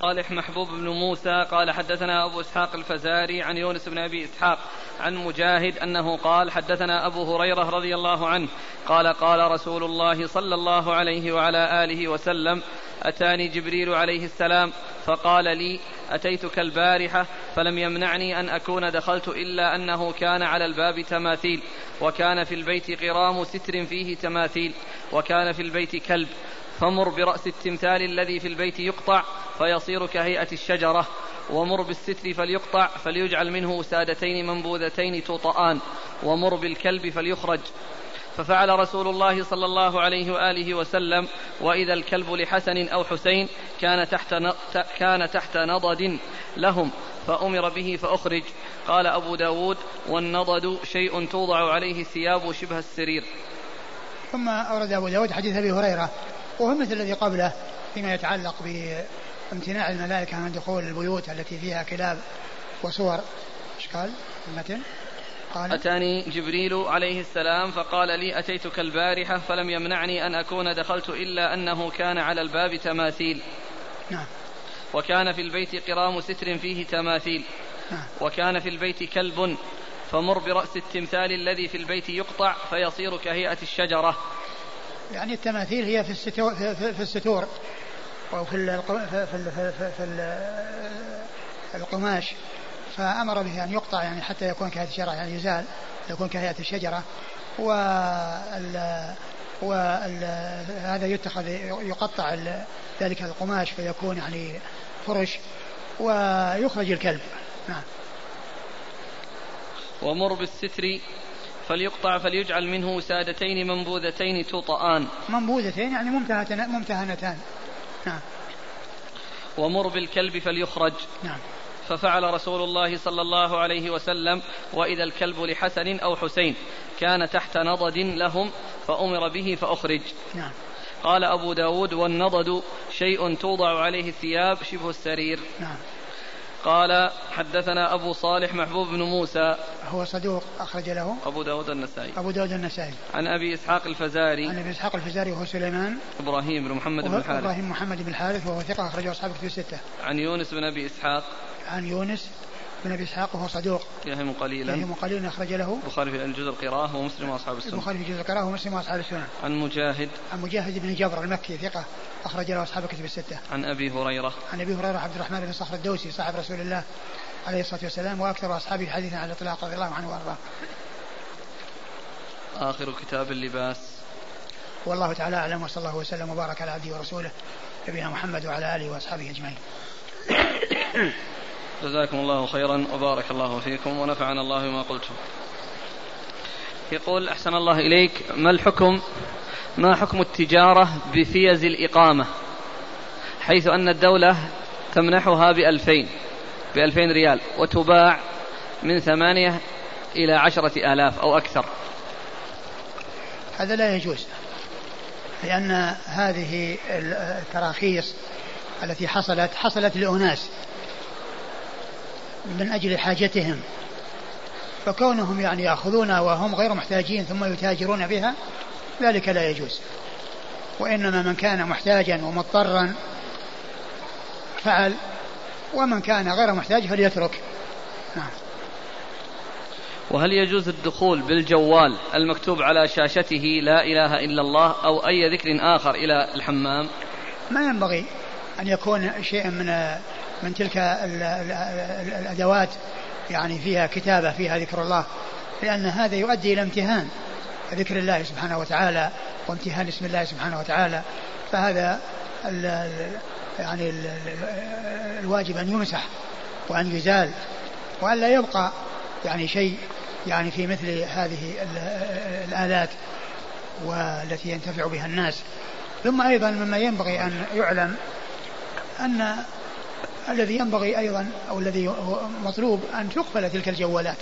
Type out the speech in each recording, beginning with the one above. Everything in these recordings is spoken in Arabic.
صالح محبوب بن موسى قال حدثنا أبو إسحاق الفزاري عن يونس بن أبي إسحاق عن مجاهد أنه قال حدثنا أبو هريرة رضي الله عنه قال قال رسول الله صلى الله عليه وعلى آله وسلم أتاني جبريل عليه السلام فقال لي أتيتك البارحة فلم يمنعني أن أكون دخلت إلا أنه كان على الباب تماثيل وكان في البيت قرام ستر فيه تماثيل وكان في البيت كلب فمر برأس التمثال الذي في البيت يقطع فيصير كهيئة الشجرة. ومر بالستر فليقطع فليجعل منه وسادتين منبوذتين توطآن ومر بالكلب فليخرج. ففعل رسول الله صلى الله عليه وآله وسلم وإذا الكلب لحسن أو حسين كان تحت كان تحت نضد لهم فأمر به فأخرج. قال أبو داود والنضد شيء توضع عليه ثياب شبه السرير. ثم أورد أبو داود حديث أبي هريرة وهو مثل الذي قبله فيما يتعلق بامتناع الملائكة عن دخول البيوت التي فيها كلاب وصور. إيش قال؟ المتن؟ قال أتاني جبريل عليه السلام فقال لي أتيتك البارحة فلم يمنعني أن أكون دخلت إلا أنه كان على الباب تماثيل. نعم. وكان في البيت قرام ستر فيه تماثيل. نعم. وكان في البيت كلب فمر برأس التمثال الذي في البيت يقطع فيصير كهيئة الشجرة. يعني التماثيل هي في الستور في, الستور وفي في, في, القماش. فأمر به أن يقطع يعني حتى يكون كهيئة الشجرة يعني يزال يكون كهيئة الشجرة. وال وهذا يتخذ يقطع ذلك القماش فيكون يعني فرش ويخرج الكلب. نعم. ومر بالستر فليقطع فليجعل منه وسادتين منبوذتين توطآن منبوذتين يعني ممتهنتان. نعم. ومر بالكلب فليخرج. نعم. ففعل رسول الله صلى الله عليه وسلم وإذا الكلب لحسن أو حسين كان تحت نضد لهم فأمر به فأخرج. نعم. قال أبو داود والنضد شيء توضع عليه الثياب شبه السرير. نعم. قال حدثنا أبو صالح محبوب بن موسى. هو صدوق أخرج له. أبو داود النسائي. أبو داود النسائي. عن أبي إسحاق الفزاري. عن أبي إسحاق الفزاري وهو سليمان. إبراهيم بن محمد بن الحارث. إبراهيم محمد بن الحارث وهو ثقة أخرجه أصحاب كتب الستة. عن يونس بن أبي إسحاق. عن يونس بن أبي إسحاق وهو صدوق. يهم قليلا. يهم قليلا أخرج له. البخاري في الجزء القراءة ومسلم وأصحاب السنة. البخاري في جزء القراءة ومسلم وأصحاب السنة. عن مجاهد. عن مجاهد بن جبر المكي ثقة أخرج له أصحاب الكتب الستة. عن أبي هريرة. عن أبي هريرة عبد الرحمن بن صخر الدوسي صاحب رسول الله عليه الصلاة والسلام وأكثر أصحابه حديثا على الإطلاق رضي الله عنه وأرضاه. آخر كتاب اللباس. والله تعالى أعلم وصلى الله وسلم وبارك على عبده ورسوله نبينا محمد وعلى آله وأصحابه أجمعين. جزاكم الله خيرا وبارك الله فيكم ونفعنا الله بما قلتم. يقول أحسن الله إليك. ما الحكم؟ ما حكم التجارة بفيز الإقامة؟ حيث أن الدولة تمنحها بألفين بألفين ريال وتباع من ثمانية إلى عشرة آلاف أو أكثر. هذا لا يجوز لأن هذه التراخيص التي حصلت حصلت لأناس. من أجل حاجتهم. فكونهم يعني يأخذون وهم غير محتاجين ثم يتاجرون بها ذلك لا يجوز. وإنما من كان محتاجا ومضطرا فعل ومن كان غير محتاج فليترك. نعم. وهل يجوز الدخول بالجوال المكتوب على شاشته لا إله إلا الله أو أي ذكر آخر إلى الحمام؟ ما ينبغي أن يكون شيء من من تلك الأدوات يعني فيها كتابة فيها ذكر الله لأن هذا يؤدي إلى امتهان ذكر الله سبحانه وتعالى وامتهان اسم الله سبحانه وتعالى. فهذا ال يعني ال الواجب أن يمسح وأن يزال وأن لا يبقى يعني شيء يعني في مثل هذه الآلات والتي ينتفع بها الناس. ثم أيضا مما ينبغي أن يعلم أن الذي ينبغي أيضا أو الذي مطلوب أن تقفل تلك الجوالات.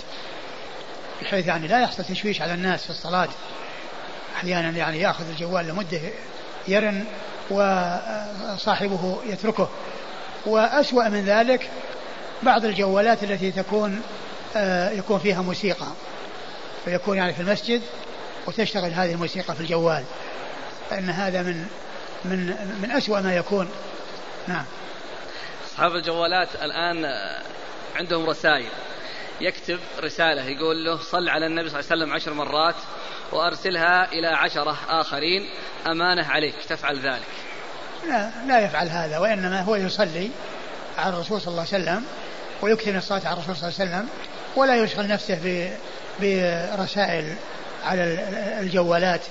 بحيث يعني لا يحصل تشويش على الناس في الصلاة. أحيانا يعني يأخذ الجوال لمدة يرن وصاحبه يتركه. وأسوأ من ذلك بعض الجوالات التي تكون آه، يكون فيها موسيقى. فيكون يعني في المسجد وتشتغل هذه الموسيقى في الجوال. فإن هذا من من من أسوأ ما يكون. نعم. أصحاب الجوالات الآن عندهم رسائل. يكتب رسالة يقول له صل على النبي صلى الله عليه وسلم عشر مرات وأرسلها إلى عشرة آخرين. أمانة عليك تفعل ذلك. لا, لا يفعل هذا وإنما هو يصلي على الرسول صلى الله عليه وسلم ويكثر من الصلاة على الرسول صلى الله عليه وسلم ولا يشغل نفسه برسائل على الجوالات.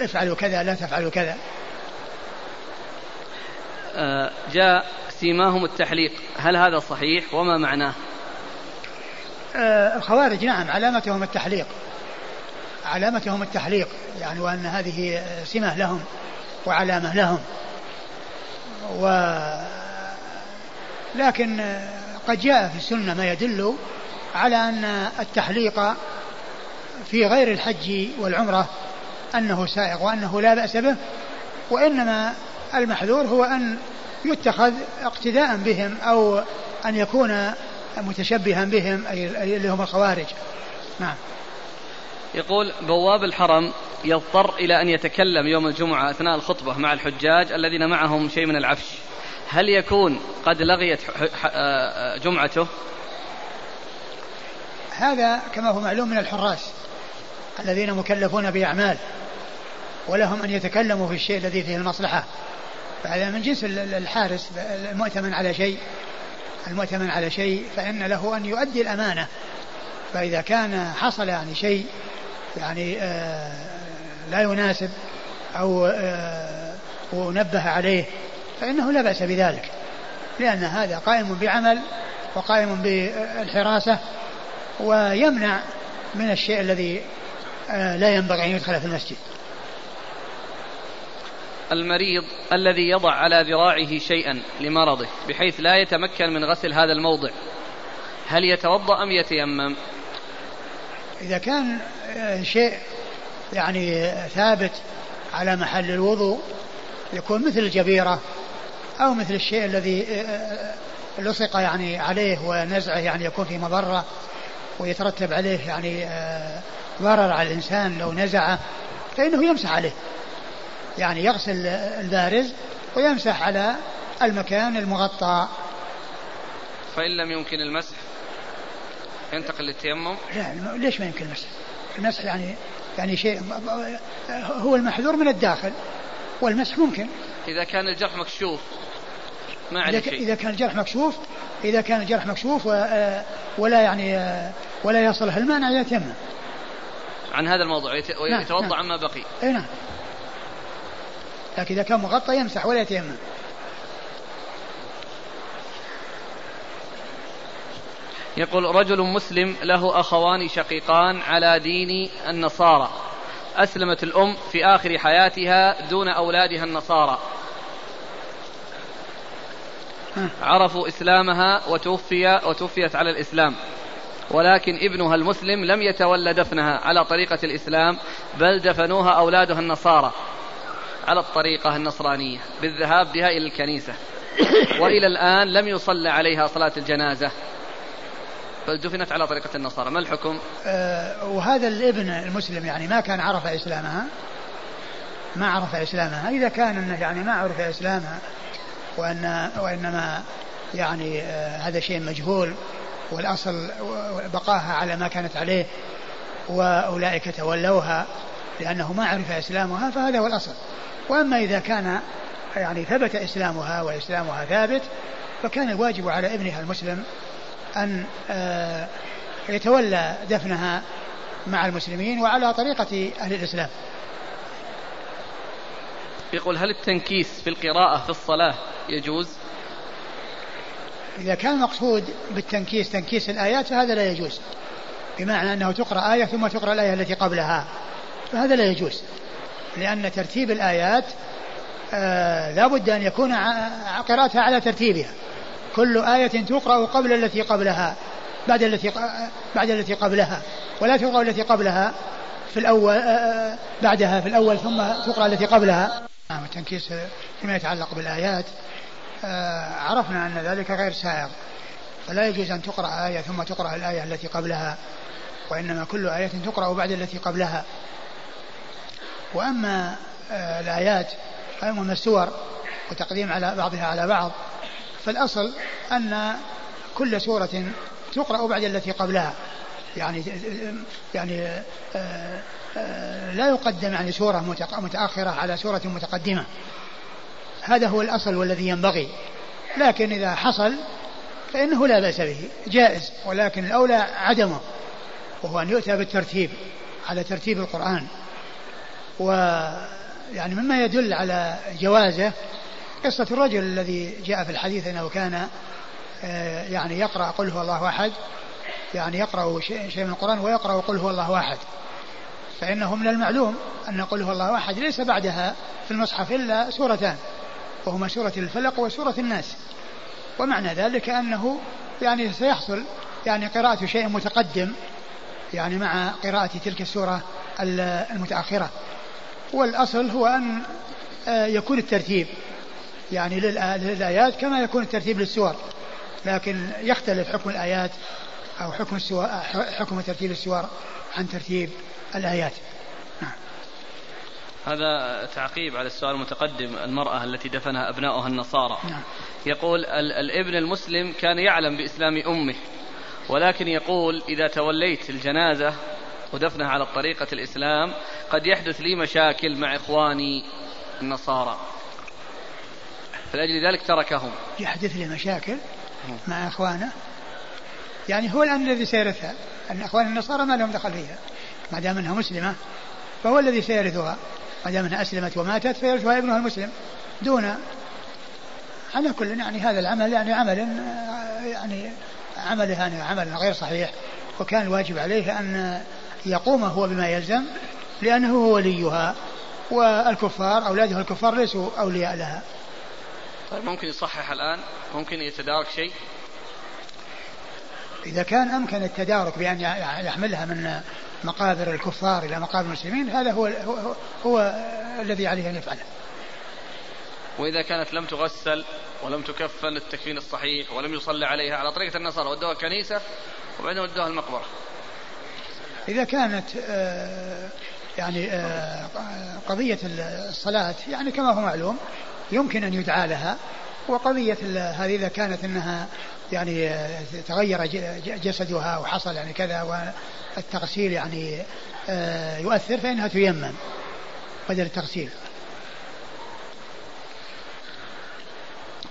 افعلوا كذا لا تفعلوا كذا. آه، جاء سيماهم التحليق؟ هل هذا صحيح؟ وما معناه؟ آه، الخوارج نعم علامتهم التحليق. علامتهم التحليق يعني وأن هذه سمة لهم وعلامة لهم. و لكن قد جاء في السنة ما يدل على أن التحليق في غير الحج والعمرة أنه سائغ وأنه لا بأس به وإنما المحذور هو أن يتخذ اقتداء بهم أو أن يكون متشبها بهم أي اللي هم الخوارج. نعم. يقول بواب الحرم يضطر إلى أن يتكلم يوم الجمعة أثناء الخطبة مع الحجاج الذين معهم شيء من العفش. هل يكون قد لغيت جمعته؟ هذا كما هو معلوم من الحراس الذين مكلفون بأعمال ولهم أن يتكلموا في الشيء الذي فيه المصلحة. فهذا من جنس الحارس المؤتمن على شيء المؤتمن على شيء فإن له أن يؤدي الأمانة. فإذا كان حصل يعني شيء يعني آه لا يناسب أو آه ونبه عليه فإنه لا بأس بذلك. لأن هذا قائم بعمل وقائم بالحراسة ويمنع من الشيء الذي آه لا ينبغي أن يدخل في المسجد. المريض الذي يضع على ذراعه شيئا لمرضه بحيث لا يتمكن من غسل هذا الموضع. هل يتوضأ أم يتيمم؟ إذا كان آه، شيء يعني ثابت على محل الوضوء يكون مثل الجبيرة أو مثل الشيء الذي آه، آه، لصق يعني عليه ونزعه يعني يكون في مضرة ويترتب عليه يعني ضرر على الإنسان لو نزعه فإنه يمسح عليه. يعني يغسل البارز ويمسح على المكان المغطى. فإن لم يمكن المسح ينتقل للتيمم؟ لا ليش ما يمكن المسح؟ المسح يعني يعني شيء هو المحذور من الداخل والمسح ممكن. إذا كان الجرح مكشوف ما عليه شيء. إذا كان الجرح مكشوف إذا كان الجرح مكشوف ولا يعني ولا يصله المانع يتيمم. عن هذا الموضوع ويتوضأ نعم. عما بقي. إي نعم. لكن إذا كان مغطى يمسح ولا يتيمم. يقول رجل مسلم له أخوان شقيقان على دين النصارى. أسلمت الأم في آخر حياتها دون أولادها النصارى. عرفوا إسلامها وتوفي وتوفيت على الإسلام. ولكن ابنها المسلم لم يتولى دفنها على طريقة الإسلام بل دفنوها أولادها النصارى. على الطريقة النصرانية بالذهاب بها إلى الكنيسة. وإلى الآن لم يصلى عليها صلاة الجنازة. بل دفنت على طريقة النصارى. ما الحكم؟ أه وهذا الابن المسلم يعني ما كان عرف إسلامها؟ ما عرف إسلامها. إذا كان أنه يعني ما عرف إسلامها وأن وإنما يعني آه هذا شيء مجهول والأصل بقاها على ما كانت عليه وأولئك تولوها لأنه ما عرف إسلامها فهذا هو الأصل. وأما إذا كان يعني ثبت إسلامها وإسلامها ثابت فكان الواجب على ابنها المسلم أن آه، يتولى دفنها مع المسلمين وعلى طريقة أهل الإسلام. يقول هل التنكيس في القراءة في الصلاة يجوز؟ إذا كان مقصود بالتنكيس تنكيس الآيات فهذا لا يجوز. بمعنى أنه تقرأ آية ثم تقرأ الآية التي قبلها فهذا لا يجوز. لأن ترتيب الآيات آه لا بد أن يكون قراءتها على ترتيبها. كل آية تقرأ قبل التي قبلها بعد التي بعد التي قبلها ولا تقرأ التي قبلها في الأول آه, آه، بعدها في الأول ثم تقرأ التي قبلها. نعم التنكيس فيما يتعلق بالآيات عرفنا أن ذلك غير سائغ. فلا يجوز أن تقرأ آية ثم تقرأ الآية التي قبلها وإنما كل آية تقرأ بعد التي قبلها. وأما آه، الآيات أما السور وتقديم على بعضها على بعض فالأصل أن كل سورة تقرأ بعد التي قبلها. يعني يعني آه، آه، لا يقدم يعني سورة متأخرة على سورة متقدمة. هذا هو الأصل والذي ينبغي. لكن إذا حصل فإنه لا بأس به. جائز. ولكن الأولى عدمه وهو أن يؤتى بالترتيب على ترتيب القرآن. ويعني مما يدل على جوازه قصة الرجل الذي جاء في الحديث أنه كان آه، يعني يقرأ قل هو الله أحد يعني يقرأ شيء من القرآن ويقرأ قل هو الله أحد. فإنه من المعلوم أن قل هو الله أحد ليس بعدها في المصحف إلا سورتان وهما سورة الفلق وسورة الناس. ومعنى ذلك أنه يعني سيحصل يعني قراءة شيء متقدم يعني مع قراءة تلك السورة المتأخرة. والأصل هو أن آه، يكون الترتيب يعني للآيات كما يكون الترتيب للسور لكن يختلف حكم الآيات أو حكم السور حكم ترتيب السور عن ترتيب الآيات نعم. هذا تعقيب على السؤال المتقدم المرأة التي دفنها أبناؤها النصارى نعم. يقول الابن المسلم كان يعلم بإسلام أمه ولكن يقول إذا توليت الجنازة ودفنها على طريقة الإسلام. قد يحدث لي مشاكل مع إخواني النصارى. فلأجل ذلك تركهم. يحدث لي مشاكل مع إخوانه. يعني هو الآن الذي سيرثها. أن إخوان النصارى ما لهم دخل فيها. ما دام أنها مسلمة فهو الذي سيرثها. ما دام أنها أسلمت وماتت فيرثها ابنها المسلم. دون على كل يعني هذا العمل يعني عمل يعني عمله يعني عمل غير صحيح. وكان الواجب عليه أن يقوم هو بما يلزم لأنه هو وليها والكفار أولادها الكفار ليسوا أولياء لها. طيب ممكن يصحح الآن؟ ممكن يتدارك شيء؟ إذا كان أمكن التدارك بأن يحملها من مقابر الكفار إلى مقابر المسلمين هذا هو, هو, هو الذي عليه أن يفعله. وإذا كانت لم تغسل ولم تكفن للتكفين الصحيح ولم يصلى عليها على طريقة النصارى ودوها كنيسة وبعدين ودوها المقبرة. إذا كانت آه، يعني آه، قضية الصلاة يعني كما هو معلوم يمكن أن يدعى لها وقضية هذه إذا كانت أنها يعني آه، تغير جسدها وحصل يعني كذا والتغسيل يعني يؤثر فإنها تيمم بدل التغسيل.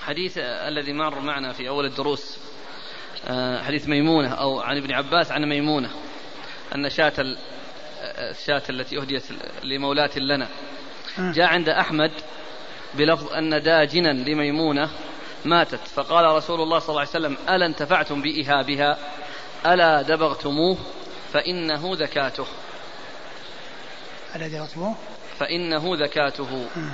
حديث الذي مر معنا في أول الدروس حديث ميمونة أو عن ابن عباس عن ميمونة. أن شاة الشاة التي أهديت لمولاة لنا. آه. جاء عند أحمد بلفظ أن داجنا لميمونة ماتت. فقال رسول الله صلى الله عليه وسلم ألا انتفعتم بإهابها؟ ألا دبغتموه؟ فإنه ذكاته. ألا دبغتموه؟ فإنه ذكاته. آه.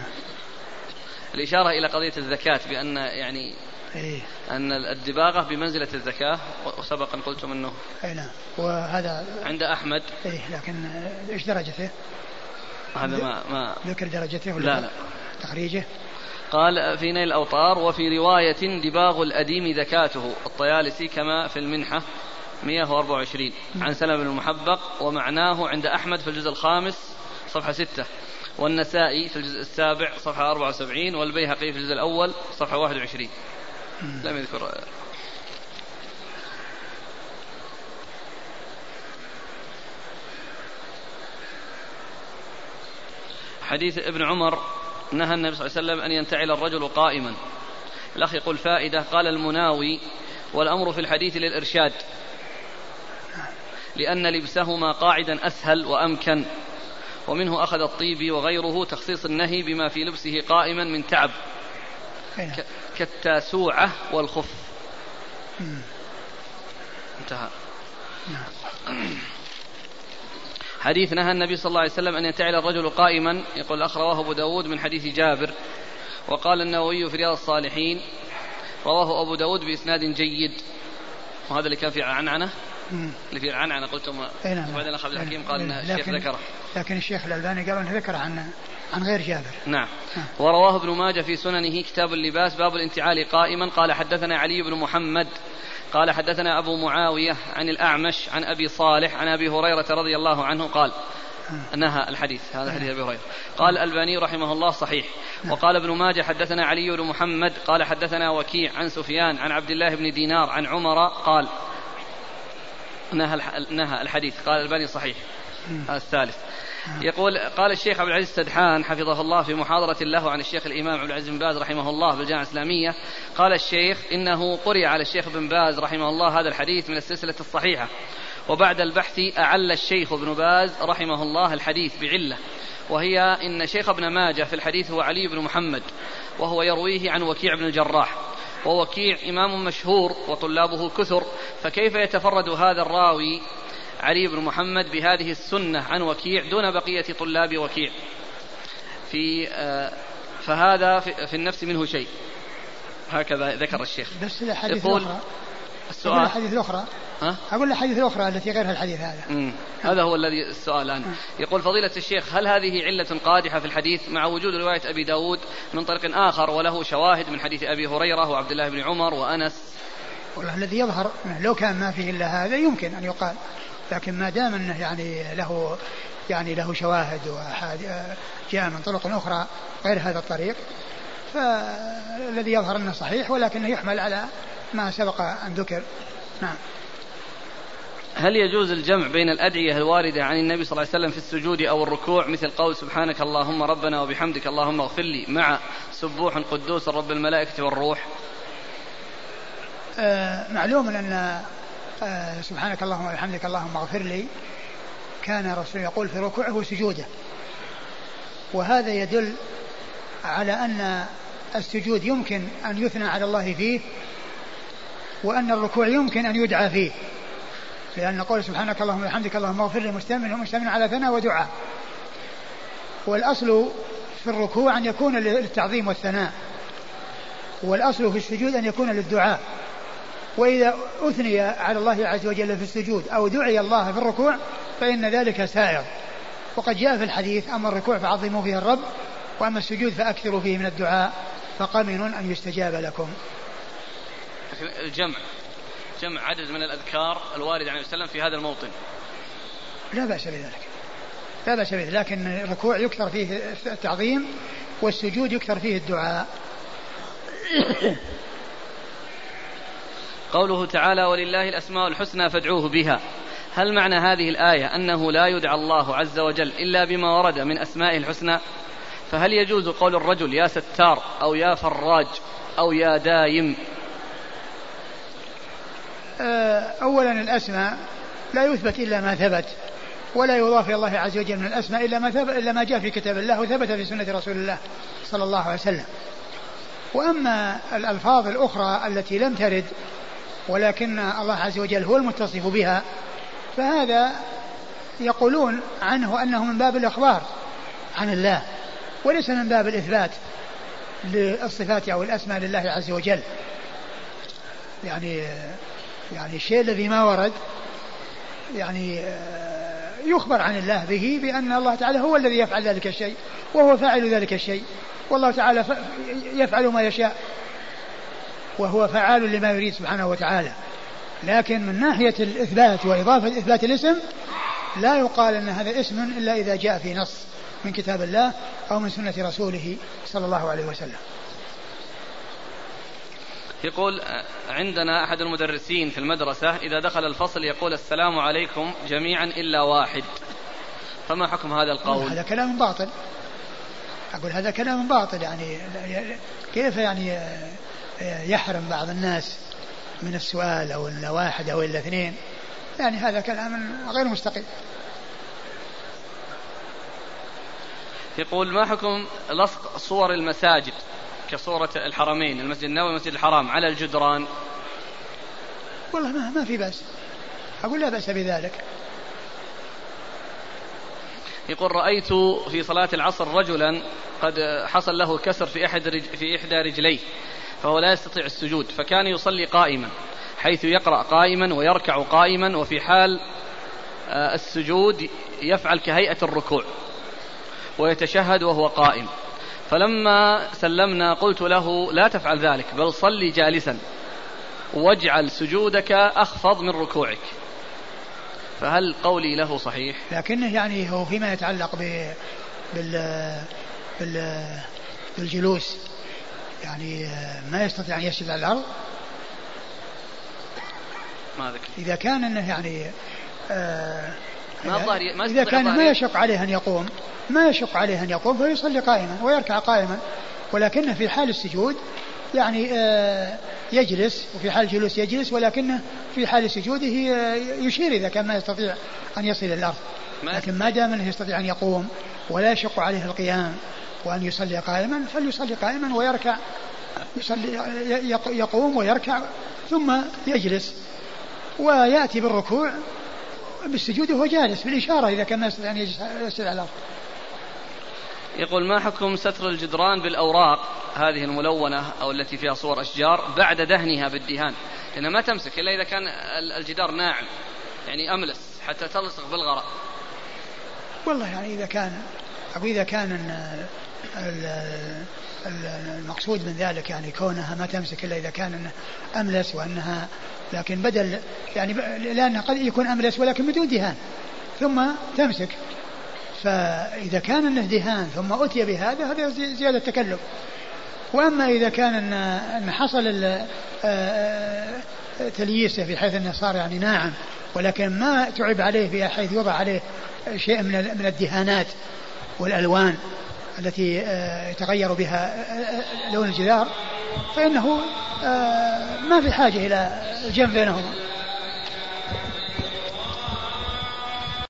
الإشارة إلى قضية الزكاة بأن يعني إيه؟ أن الدباغة بمنزلة الزكاة وسبق أن قلتم أنه أي نعم. وهذا عند أحمد. إيه لكن إيش درجته؟ هذا ما ما ذكر درجته ولا لا لا؟ تخريجه؟ قال في نيل الأوطار وفي رواية دباغ الأديم زكاته الطيالسي كما في المنحة 124 عن سلم بن المحبق ومعناه عند أحمد في الجزء الخامس صفحة 6 والنسائي في الجزء السابع صفحة 74 والبيهقي في الجزء الأول صفحة 21 لم يذكر حديث ابن عمر نهى النبي صلى الله عليه وسلم أن ينتعل الرجل قائما. الأخ يقول فائدة قال المناوي والأمر في الحديث للإرشاد. لأن لبسهما قاعدا أسهل وأمكن ومنه أخذ الطيبي وغيره تخصيص النهي بما في لبسه قائما من تعب. كالتاسوعة والخف. انتهى. حديث نهى النبي صلى الله عليه وسلم أن ينتعل الرجل قائما يقول الأخ رواه أبو داود من حديث جابر وقال النووي في رياض الصالحين رواه أبو داود بإسناد جيد. وهذا اللي كان في عنعنة؟ اللي في العنعنة قلتم. نعم. وبعدين الأخ عبد الحكيم قال أن الشيخ ذكره. لكن الشيخ الألباني قال أنه ذكر عن عن غير جابر. نعم. ورواه ابن ماجه في سننه كتاب اللباس باب الانتعال قائما. قال حدثنا علي بن محمد. قال حدثنا أبو معاوية عن الأعمش عن أبي صالح عن أبي هريرة رضي الله عنه قال نهى الحديث هذا حديث أبي هريرة. قال الألباني رحمه الله صحيح. وقال ابن ماجه حدثنا علي بن محمد. قال حدثنا وكيع عن سفيان عن عبد الله بن دينار عن عمر قال نهى نهى الحديث. قال الألباني صحيح. الثالث. يقول قال الشيخ عبد العزيز السدحان حفظه الله في محاضرة له عن الشيخ الإمام عبد العزيز بن باز رحمه الله بالجامعة الإسلامية. قال الشيخ إنه قرئ على الشيخ بن باز رحمه الله هذا الحديث من السلسلة الصحيحة. وبعد البحث أعل الشيخ ابن باز رحمه الله الحديث بعلة. وهي إن شيخ ابن ماجه في الحديث هو علي بن محمد وهو يرويه عن وكيع بن الجراح. ووكيع إمام مشهور وطلابه كثر فكيف يتفرد هذا الراوي؟ علي بن محمد بهذه السنة عن وكيع دون بقية طلاب وكيع. في آه، فهذا في النفس منه شيء. هكذا ذكر الشيخ. بس الأحاديث يقول الأخرى السؤال. الأحاديث الأخرى ها؟ أقول الحديث الأخرى التي غيرها الحديث هذا. مم. هذا هو الذي السؤال الآن. يقول فضيلة الشيخ هل هذه علة قادحة في الحديث مع وجود رواية أبي داود من طريق آخر وله شواهد من حديث أبي هريرة وعبد الله بن عمر وأنس؟ والله الذي يظهر لو كان ما فيه إلا هذا يمكن أن يقال. لكن ما دام أنه يعني له يعني له شواهد جاء من طرق أخرى غير هذا الطريق فالذي يظهر أنه صحيح ولكنه يحمل على ما سبق أن ذكر. نعم. هل يجوز الجمع بين الأدعية الواردة عن النبي صلى الله عليه وسلم في السجود أو الركوع مثل قول سبحانك اللهم ربنا وبحمدك اللهم اغفر لي مع سبوح قدوس رب الملائكة والروح؟ آه معلوم أن آه سبحانك اللهم وبحمدك اللهم اغفر لي. كان الرسول يقول في ركوعه وسجوده وهذا يدل على أن السجود يمكن أن يثنى على الله فيه وأن الركوع يمكن أن يدعى فيه. لأن قول سبحانك اللهم وبحمدك اللهم اغفر لي مستمر مستمر على ثناء ودعاء. والأصل في الركوع أن يكون للتعظيم والثناء. والأصل في السجود أن يكون للدعاء. وإذا أثني على الله عز وجل في السجود أو دعي الله في الركوع فإن ذلك سائر. وقد جاء في الحديث أما الركوع فعظموا فيه الرب وأما السجود فأكثروا فيه من الدعاء فقمن أن يستجاب لكم. الجمع جمع عدد من الأذكار الواردة عن وسلم في هذا الموطن. لا بأس بذلك. لا بأس بذلك. لكن الركوع يكثر فيه التعظيم والسجود يكثر فيه الدعاء. قوله تعالى ولله الأسماء الحسنى فادعوه بها. هل معنى هذه الآية أنه لا يدعى الله عز وجل إلا بما ورد من أسمائه الحسنى؟ فهل يجوز قول الرجل يا ستار أو يا فراج أو يا دايم؟ آه، أولا الأسماء لا يثبت إلا ما ثبت ولا يضاف إلى الله عز وجل من الأسماء إلا ما ثبت إلا ما جاء في كتاب الله وثبت في سنة رسول الله صلى الله عليه وسلم. وأما الألفاظ الأخرى التي لم ترد ولكن الله عز وجل هو المتصف بها. فهذا يقولون عنه أنه من باب الإخبار عن الله وليس من باب الإثبات للصفات أو الأسماء لله عز وجل. يعني يعني الشيء الذي ما ورد يعني آه، يخبر عن الله به بأن الله تعالى هو الذي يفعل ذلك الشيء وهو فاعل ذلك الشيء. والله تعالى يفعل ما يشاء. وهو فعال لما يريد سبحانه وتعالى. لكن من ناحية الإثبات وإضافة إثبات الاسم لا يقال أن هذا اسم إلا إذا جاء في نص من كتاب الله أو من سنة رسوله صلى الله عليه وسلم. يقول عندنا أحد المدرسين في المدرسة إذا دخل الفصل يقول السلام عليكم جميعا إلا واحد. فما حكم هذا القول؟ هذا كلام باطل. أقول هذا كلام باطل يعني كيف يعني يحرم بعض الناس من السؤال أو إلا واحد أو إلا اثنين يعني هذا كلام غير مستقيم. يقول ما حكم لصق صور المساجد كصورة الحرمين المسجد النبوي والمسجد الحرام على الجدران؟ والله ما, ما في بأس. أقول لا بأس بذلك. يقول رأيت في صلاة العصر رجلا قد حصل له كسر في أحد رج في إحدى رجليه. فهو لا يستطيع السجود فكان يصلي قائما حيث يقرأ قائما ويركع قائما وفي حال آه، السجود يفعل كهيئة الركوع ويتشهد وهو قائم. فلما سلمنا قلت له لا تفعل ذلك بل صلي جالسا واجعل سجودك أخفض من ركوعك. فهل قولي له صحيح؟ لكنه يعني هو فيما يتعلق ب بال بال بالجلوس. يعني ما يستطيع أن يسجد على الأرض. ما ذكر. إذا كان أنه يعني آه ما ما إذا كان ما يشق عليه أن يقوم ما يشق عليه أن يقوم فيصلي قائما ويركع قائما. ولكنه في حال السجود يعني آه يجلس وفي حال الجلوس يجلس ولكنه في حال سجوده آه، يشير إذا كان ما يستطيع أن يصل إلى الأرض. لكن ما دام أنه يستطيع أن يقوم ولا يشق عليه القيام وأن يصلي قائما فليصلي قائما ويركع يصلي يقوم ويركع ثم يجلس ويأتي بالركوع بالسجود وهو جالس بالإشارة إذا كان يستطيع أن يجلس على الأرض. يقول ما حكم ستر الجدران بالأوراق هذه الملونة أو التي فيها صور أشجار بعد دهنها بالدهان؟ لأنها ما تمسك إلا إذا كان الجدار ناعم يعني أملس حتى تلصق بالغراء والله يعني إذا كان أو إذا كان المقصود من ذلك يعني كونها ما تمسك إلا إذا كان أملس وأنها لكن بدل يعني لأنها قد يكون أملس ولكن بدون دهان ثم تمسك. فإذا كان أنه دهان ثم أتي بهذا هذا زيادة تكلف وأما إذا كان أن حصل تلييسه بحيث أنه صار يعني ناعم ولكن ما تعب عليه بحيث يوضع عليه شيء من من الدهانات والألوان. التي يتغير بها لون الجدار فإنه ما في حاجة إلى الجمع بينهما.